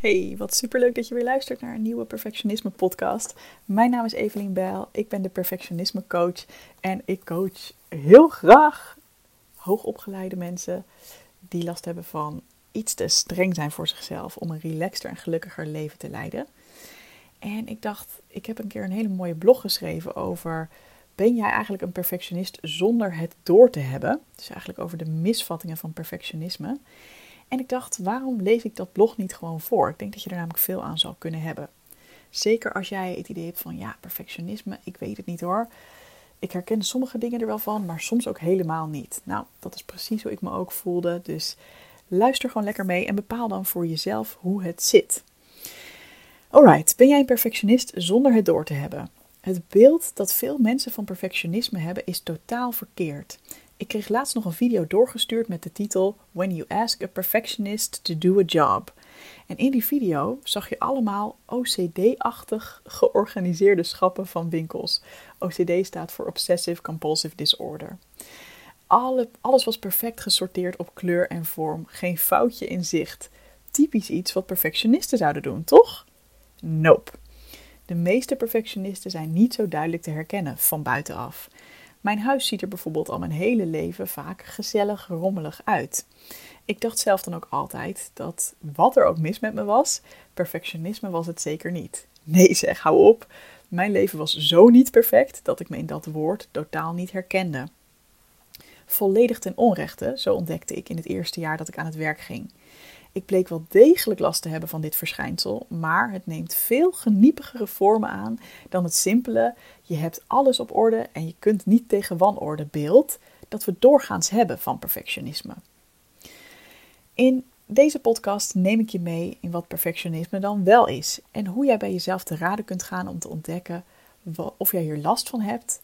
Hey, wat superleuk dat je weer luistert naar een nieuwe Perfectionisme podcast. Mijn naam is Evelien Bijl, ik ben de Perfectionisme coach en ik coach heel graag hoogopgeleide mensen die last hebben van iets te streng zijn voor zichzelf om een relaxter en gelukkiger leven te leiden. En ik dacht, ik heb een keer een hele mooie blog geschreven over ben jij eigenlijk een perfectionist zonder het door te hebben? Dus eigenlijk over de misvattingen van perfectionisme. En ik dacht, waarom lees ik dat blog niet gewoon voor? Ik denk dat je er namelijk veel aan zou kunnen hebben. Zeker als jij het idee hebt van, ja, perfectionisme, ik weet het niet hoor. Ik herken sommige dingen er wel van, maar soms ook helemaal niet. Nou, dat is precies hoe ik me ook voelde. Dus luister gewoon lekker mee en bepaal dan voor jezelf hoe het zit. Alright, ben jij een perfectionist zonder het door te hebben? Het beeld dat veel mensen van perfectionisme hebben is totaal verkeerd. Ik kreeg laatst nog een video doorgestuurd met de titel When You Ask a Perfectionist to Do a Job. En in die video zag je allemaal OCD-achtig georganiseerde schappen van winkels. OCD staat voor Obsessive Compulsive Disorder. Alle, alles was perfect gesorteerd op kleur en vorm, geen foutje in zicht. Typisch iets wat perfectionisten zouden doen, toch? Nope. De meeste perfectionisten zijn niet zo duidelijk te herkennen van buitenaf. Mijn huis ziet er bijvoorbeeld al mijn hele leven vaak gezellig rommelig uit. Ik dacht zelf dan ook altijd dat wat er ook mis met me was, perfectionisme was het zeker niet. Nee zeg, hou op. Mijn leven was zo niet perfect dat ik me in dat woord totaal niet herkende. Volledig ten onrechte, zo ontdekte ik in het eerste jaar dat ik aan het werk ging. Ik bleek wel degelijk last te hebben van dit verschijnsel, maar het neemt veel geniepigere vormen aan dan het simpele je hebt alles op orde en je kunt niet tegen wanorde beeld dat we doorgaans hebben van perfectionisme. In deze podcast neem ik je mee in wat perfectionisme dan wel is en hoe jij bij jezelf te raden kunt gaan om te ontdekken of jij hier last van hebt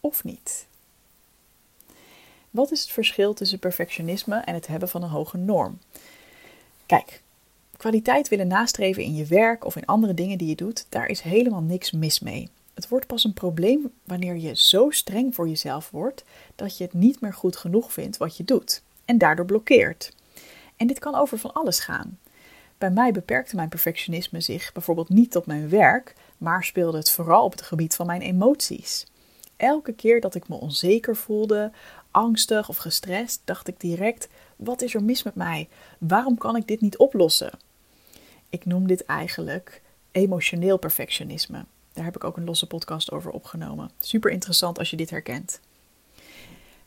of niet. Wat is het verschil tussen perfectionisme en het hebben van een hoge norm? Kijk, kwaliteit willen nastreven in je werk of in andere dingen die je doet, daar is helemaal niks mis mee. Het wordt pas een probleem wanneer je zo streng voor jezelf wordt dat je het niet meer goed genoeg vindt wat je doet en daardoor blokkeert. En dit kan over van alles gaan. Bij mij beperkte mijn perfectionisme zich bijvoorbeeld niet tot mijn werk, maar speelde het vooral op het gebied van mijn emoties. Elke keer dat ik me onzeker voelde, angstig of gestrest, dacht ik direct: wat is er mis met mij? Waarom kan ik dit niet oplossen? Ik noem dit eigenlijk emotioneel perfectionisme. Daar heb ik ook een losse podcast over opgenomen. Super interessant als je dit herkent.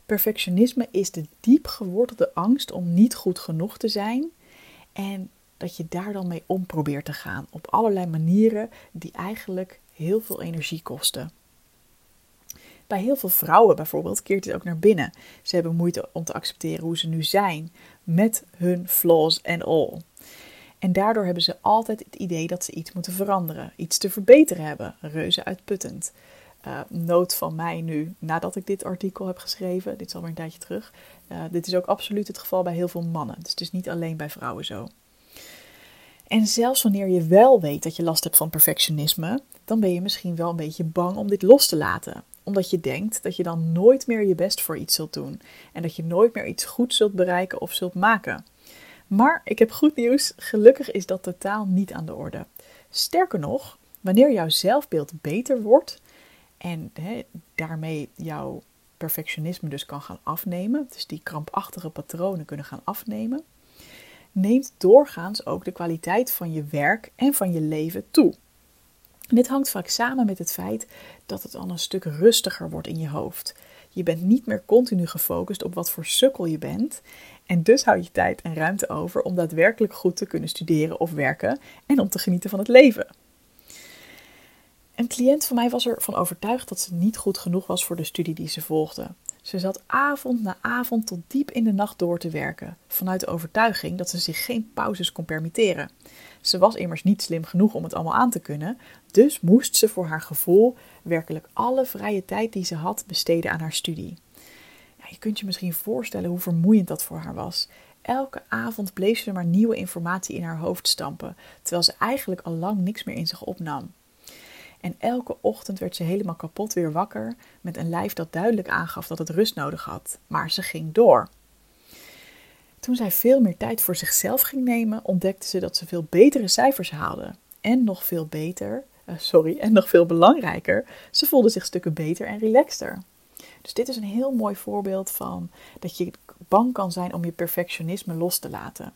Perfectionisme is de diep gewortelde angst om niet goed genoeg te zijn en dat je daar dan mee om probeert te gaan op allerlei manieren die eigenlijk heel veel energie kosten. Bij heel veel vrouwen bijvoorbeeld keert dit ook naar binnen. Ze hebben moeite om te accepteren hoe ze nu zijn, met hun flaws en all. En daardoor hebben ze altijd het idee dat ze iets moeten veranderen, iets te verbeteren hebben. Reuze uitputtend. Uh, noot van mij nu, nadat ik dit artikel heb geschreven, dit is alweer een tijdje terug. Uh, dit is ook absoluut het geval bij heel veel mannen. Dus het is niet alleen bij vrouwen zo. En zelfs wanneer je wel weet dat je last hebt van perfectionisme, dan ben je misschien wel een beetje bang om dit los te laten omdat je denkt dat je dan nooit meer je best voor iets zult doen en dat je nooit meer iets goed zult bereiken of zult maken. Maar ik heb goed nieuws, gelukkig is dat totaal niet aan de orde. Sterker nog, wanneer jouw zelfbeeld beter wordt en daarmee jouw perfectionisme dus kan gaan afnemen, dus die krampachtige patronen kunnen gaan afnemen, neemt doorgaans ook de kwaliteit van je werk en van je leven toe dit hangt vaak samen met het feit dat het al een stuk rustiger wordt in je hoofd. Je bent niet meer continu gefocust op wat voor sukkel je bent. En dus hou je tijd en ruimte over om daadwerkelijk goed te kunnen studeren of werken en om te genieten van het leven. Een cliënt van mij was ervan overtuigd dat ze niet goed genoeg was voor de studie die ze volgde. Ze zat avond na avond tot diep in de nacht door te werken, vanuit de overtuiging dat ze zich geen pauzes kon permitteren. Ze was immers niet slim genoeg om het allemaal aan te kunnen, dus moest ze voor haar gevoel werkelijk alle vrije tijd die ze had besteden aan haar studie. Ja, je kunt je misschien voorstellen hoe vermoeiend dat voor haar was. Elke avond bleef ze maar nieuwe informatie in haar hoofd stampen, terwijl ze eigenlijk al lang niks meer in zich opnam. En elke ochtend werd ze helemaal kapot weer wakker met een lijf dat duidelijk aangaf dat het rust nodig had, maar ze ging door. Toen zij veel meer tijd voor zichzelf ging nemen, ontdekte ze dat ze veel betere cijfers haalde. En nog veel beter, uh, sorry, en nog veel belangrijker, ze voelde zich stukken beter en relaxter. Dus dit is een heel mooi voorbeeld van dat je bang kan zijn om je perfectionisme los te laten.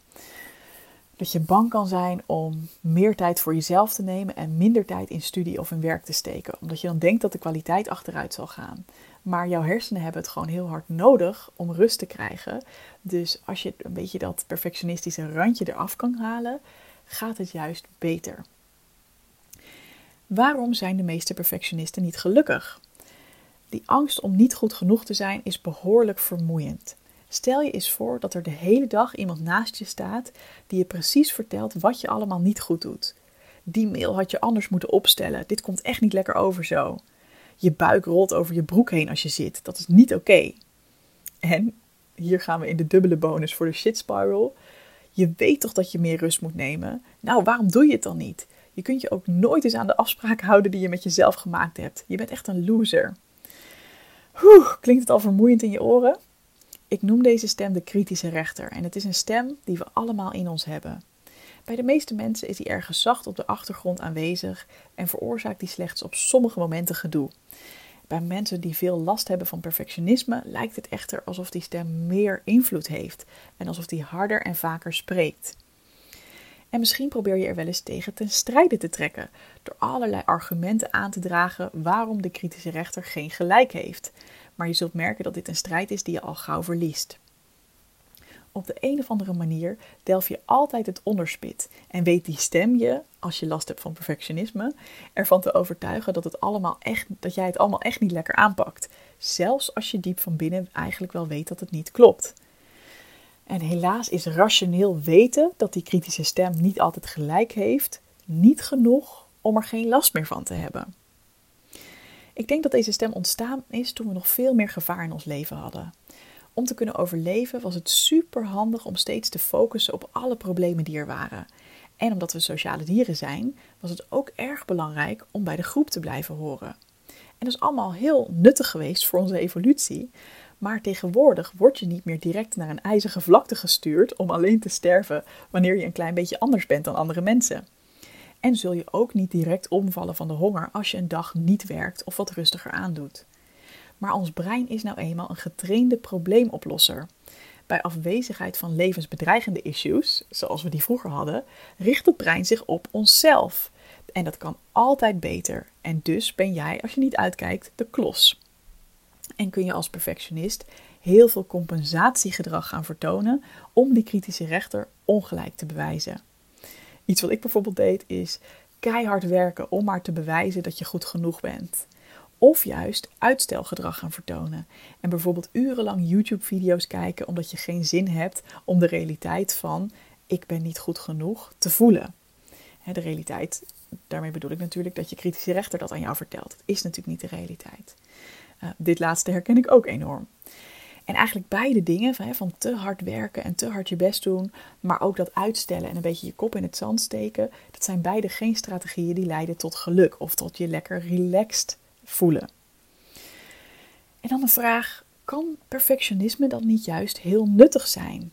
Dat je bang kan zijn om meer tijd voor jezelf te nemen en minder tijd in studie of in werk te steken. Omdat je dan denkt dat de kwaliteit achteruit zal gaan. Maar jouw hersenen hebben het gewoon heel hard nodig om rust te krijgen. Dus als je een beetje dat perfectionistische randje eraf kan halen, gaat het juist beter. Waarom zijn de meeste perfectionisten niet gelukkig? Die angst om niet goed genoeg te zijn is behoorlijk vermoeiend. Stel je eens voor dat er de hele dag iemand naast je staat die je precies vertelt wat je allemaal niet goed doet. Die mail had je anders moeten opstellen. Dit komt echt niet lekker over zo. Je buik rolt over je broek heen als je zit. Dat is niet oké. En hier gaan we in de dubbele bonus voor de shit spiral. Je weet toch dat je meer rust moet nemen? Nou, waarom doe je het dan niet? Je kunt je ook nooit eens aan de afspraken houden die je met jezelf gemaakt hebt. Je bent echt een loser. Klinkt het al vermoeiend in je oren? Ik noem deze stem de kritische rechter en het is een stem die we allemaal in ons hebben. Bij de meeste mensen is die ergens zacht op de achtergrond aanwezig en veroorzaakt die slechts op sommige momenten gedoe. Bij mensen die veel last hebben van perfectionisme lijkt het echter alsof die stem meer invloed heeft en alsof die harder en vaker spreekt. En misschien probeer je er wel eens tegen ten strijde te trekken door allerlei argumenten aan te dragen waarom de kritische rechter geen gelijk heeft. Maar je zult merken dat dit een strijd is die je al gauw verliest. Op de een of andere manier delf je altijd het onderspit en weet die stem je, als je last hebt van perfectionisme, ervan te overtuigen dat, het allemaal echt, dat jij het allemaal echt niet lekker aanpakt. Zelfs als je diep van binnen eigenlijk wel weet dat het niet klopt. En helaas is rationeel weten dat die kritische stem niet altijd gelijk heeft, niet genoeg om er geen last meer van te hebben. Ik denk dat deze stem ontstaan is toen we nog veel meer gevaar in ons leven hadden. Om te kunnen overleven was het super handig om steeds te focussen op alle problemen die er waren. En omdat we sociale dieren zijn, was het ook erg belangrijk om bij de groep te blijven horen. En dat is allemaal heel nuttig geweest voor onze evolutie. Maar tegenwoordig word je niet meer direct naar een ijzige vlakte gestuurd om alleen te sterven wanneer je een klein beetje anders bent dan andere mensen. En zul je ook niet direct omvallen van de honger als je een dag niet werkt of wat rustiger aandoet. Maar ons brein is nou eenmaal een getrainde probleemoplosser. Bij afwezigheid van levensbedreigende issues, zoals we die vroeger hadden, richt het brein zich op onszelf. En dat kan altijd beter. En dus ben jij, als je niet uitkijkt, de klos. En kun je als perfectionist heel veel compensatiegedrag gaan vertonen om die kritische rechter ongelijk te bewijzen. Iets wat ik bijvoorbeeld deed is keihard werken om maar te bewijzen dat je goed genoeg bent. Of juist uitstelgedrag gaan vertonen. En bijvoorbeeld urenlang YouTube-video's kijken omdat je geen zin hebt om de realiteit van ik ben niet goed genoeg te voelen. De realiteit, daarmee bedoel ik natuurlijk dat je kritische rechter dat aan jou vertelt. Het is natuurlijk niet de realiteit. Uh, dit laatste herken ik ook enorm. En eigenlijk beide dingen, van, van te hard werken en te hard je best doen, maar ook dat uitstellen en een beetje je kop in het zand steken, dat zijn beide geen strategieën die leiden tot geluk of tot je lekker relaxed voelen. En dan de vraag: kan perfectionisme dan niet juist heel nuttig zijn?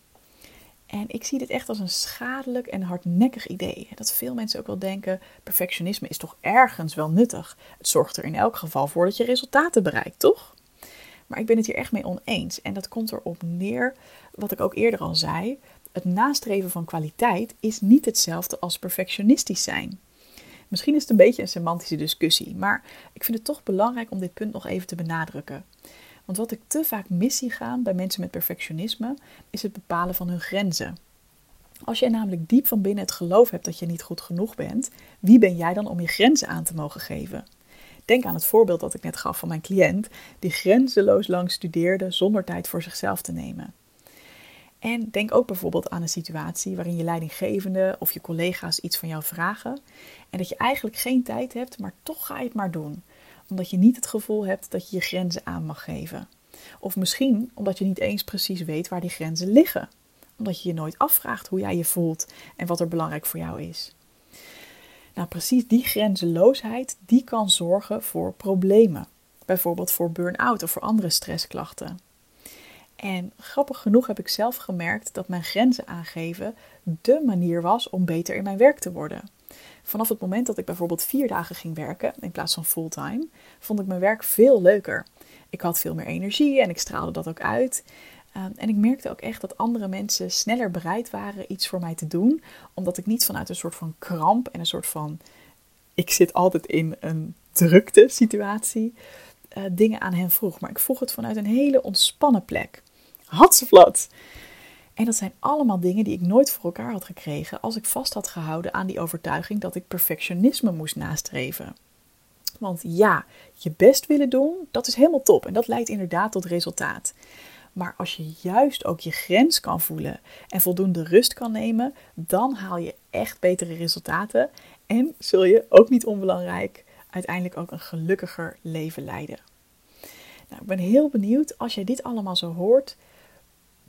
En ik zie dit echt als een schadelijk en hardnekkig idee. Dat veel mensen ook wel denken: perfectionisme is toch ergens wel nuttig. Het zorgt er in elk geval voor dat je resultaten bereikt, toch? Maar ik ben het hier echt mee oneens. En dat komt erop neer, wat ik ook eerder al zei: het nastreven van kwaliteit is niet hetzelfde als perfectionistisch zijn. Misschien is het een beetje een semantische discussie, maar ik vind het toch belangrijk om dit punt nog even te benadrukken. Want wat ik te vaak mis zie gaan bij mensen met perfectionisme, is het bepalen van hun grenzen. Als jij namelijk diep van binnen het geloof hebt dat je niet goed genoeg bent, wie ben jij dan om je grenzen aan te mogen geven? Denk aan het voorbeeld dat ik net gaf van mijn cliënt, die grenzeloos lang studeerde zonder tijd voor zichzelf te nemen. En denk ook bijvoorbeeld aan een situatie waarin je leidinggevende of je collega's iets van jou vragen en dat je eigenlijk geen tijd hebt, maar toch ga je het maar doen, omdat je niet het gevoel hebt dat je je grenzen aan mag geven. Of misschien omdat je niet eens precies weet waar die grenzen liggen, omdat je je nooit afvraagt hoe jij je voelt en wat er belangrijk voor jou is. Nou, precies die grenzeloosheid, die kan zorgen voor problemen. Bijvoorbeeld voor burn-out of voor andere stressklachten. En grappig genoeg heb ik zelf gemerkt dat mijn grenzen aangeven de manier was om beter in mijn werk te worden. Vanaf het moment dat ik bijvoorbeeld vier dagen ging werken in plaats van fulltime, vond ik mijn werk veel leuker. Ik had veel meer energie en ik straalde dat ook uit. Ehm, en ik merkte ook echt dat andere mensen sneller bereid waren iets voor mij te doen, omdat ik niet vanuit een soort van kramp en een soort van ik zit altijd in een drukte situatie uh, dingen aan hen vroeg. Maar ik vroeg het vanuit een hele ontspannen plek. Hatseflat! En dat zijn allemaal dingen die ik nooit voor elkaar had gekregen als ik vast had gehouden aan die overtuiging dat ik perfectionisme moest nastreven. Want ja, je best willen doen, dat is helemaal top en dat leidt inderdaad tot resultaat. Maar als je juist ook je grens kan voelen en voldoende rust kan nemen, dan haal je echt betere resultaten en zul je ook niet onbelangrijk uiteindelijk ook een gelukkiger leven leiden. Nou, ik ben heel benieuwd als jij dit allemaal zo hoort.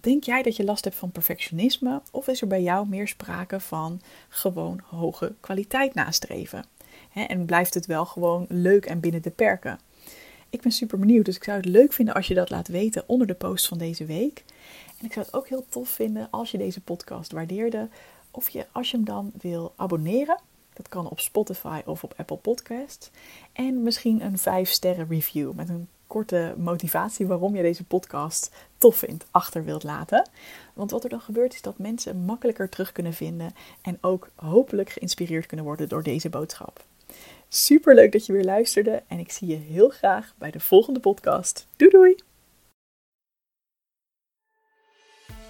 Denk jij dat je last hebt van perfectionisme of is er bij jou meer sprake van gewoon hoge kwaliteit nastreven? en blijft het wel gewoon leuk en binnen de perken? Ik ben super benieuwd, dus ik zou het leuk vinden als je dat laat weten onder de post van deze week. En ik zou het ook heel tof vinden als je deze podcast waardeerde, of je, als je hem dan wil abonneren. Dat kan op Spotify of op Apple Podcasts. En misschien een 5 sterren review met een korte motivatie waarom je deze podcast tof vindt, achter wilt laten. Want wat er dan gebeurt is dat mensen makkelijker terug kunnen vinden en ook hopelijk geïnspireerd kunnen worden door deze boodschap. Super leuk dat je weer luisterde en ik zie je heel graag bij de volgende podcast. Doei doei!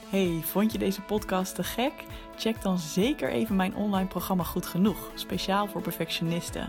Hey, vond je deze podcast te gek? Check dan zeker even mijn online programma Goed Genoeg, speciaal voor perfectionisten.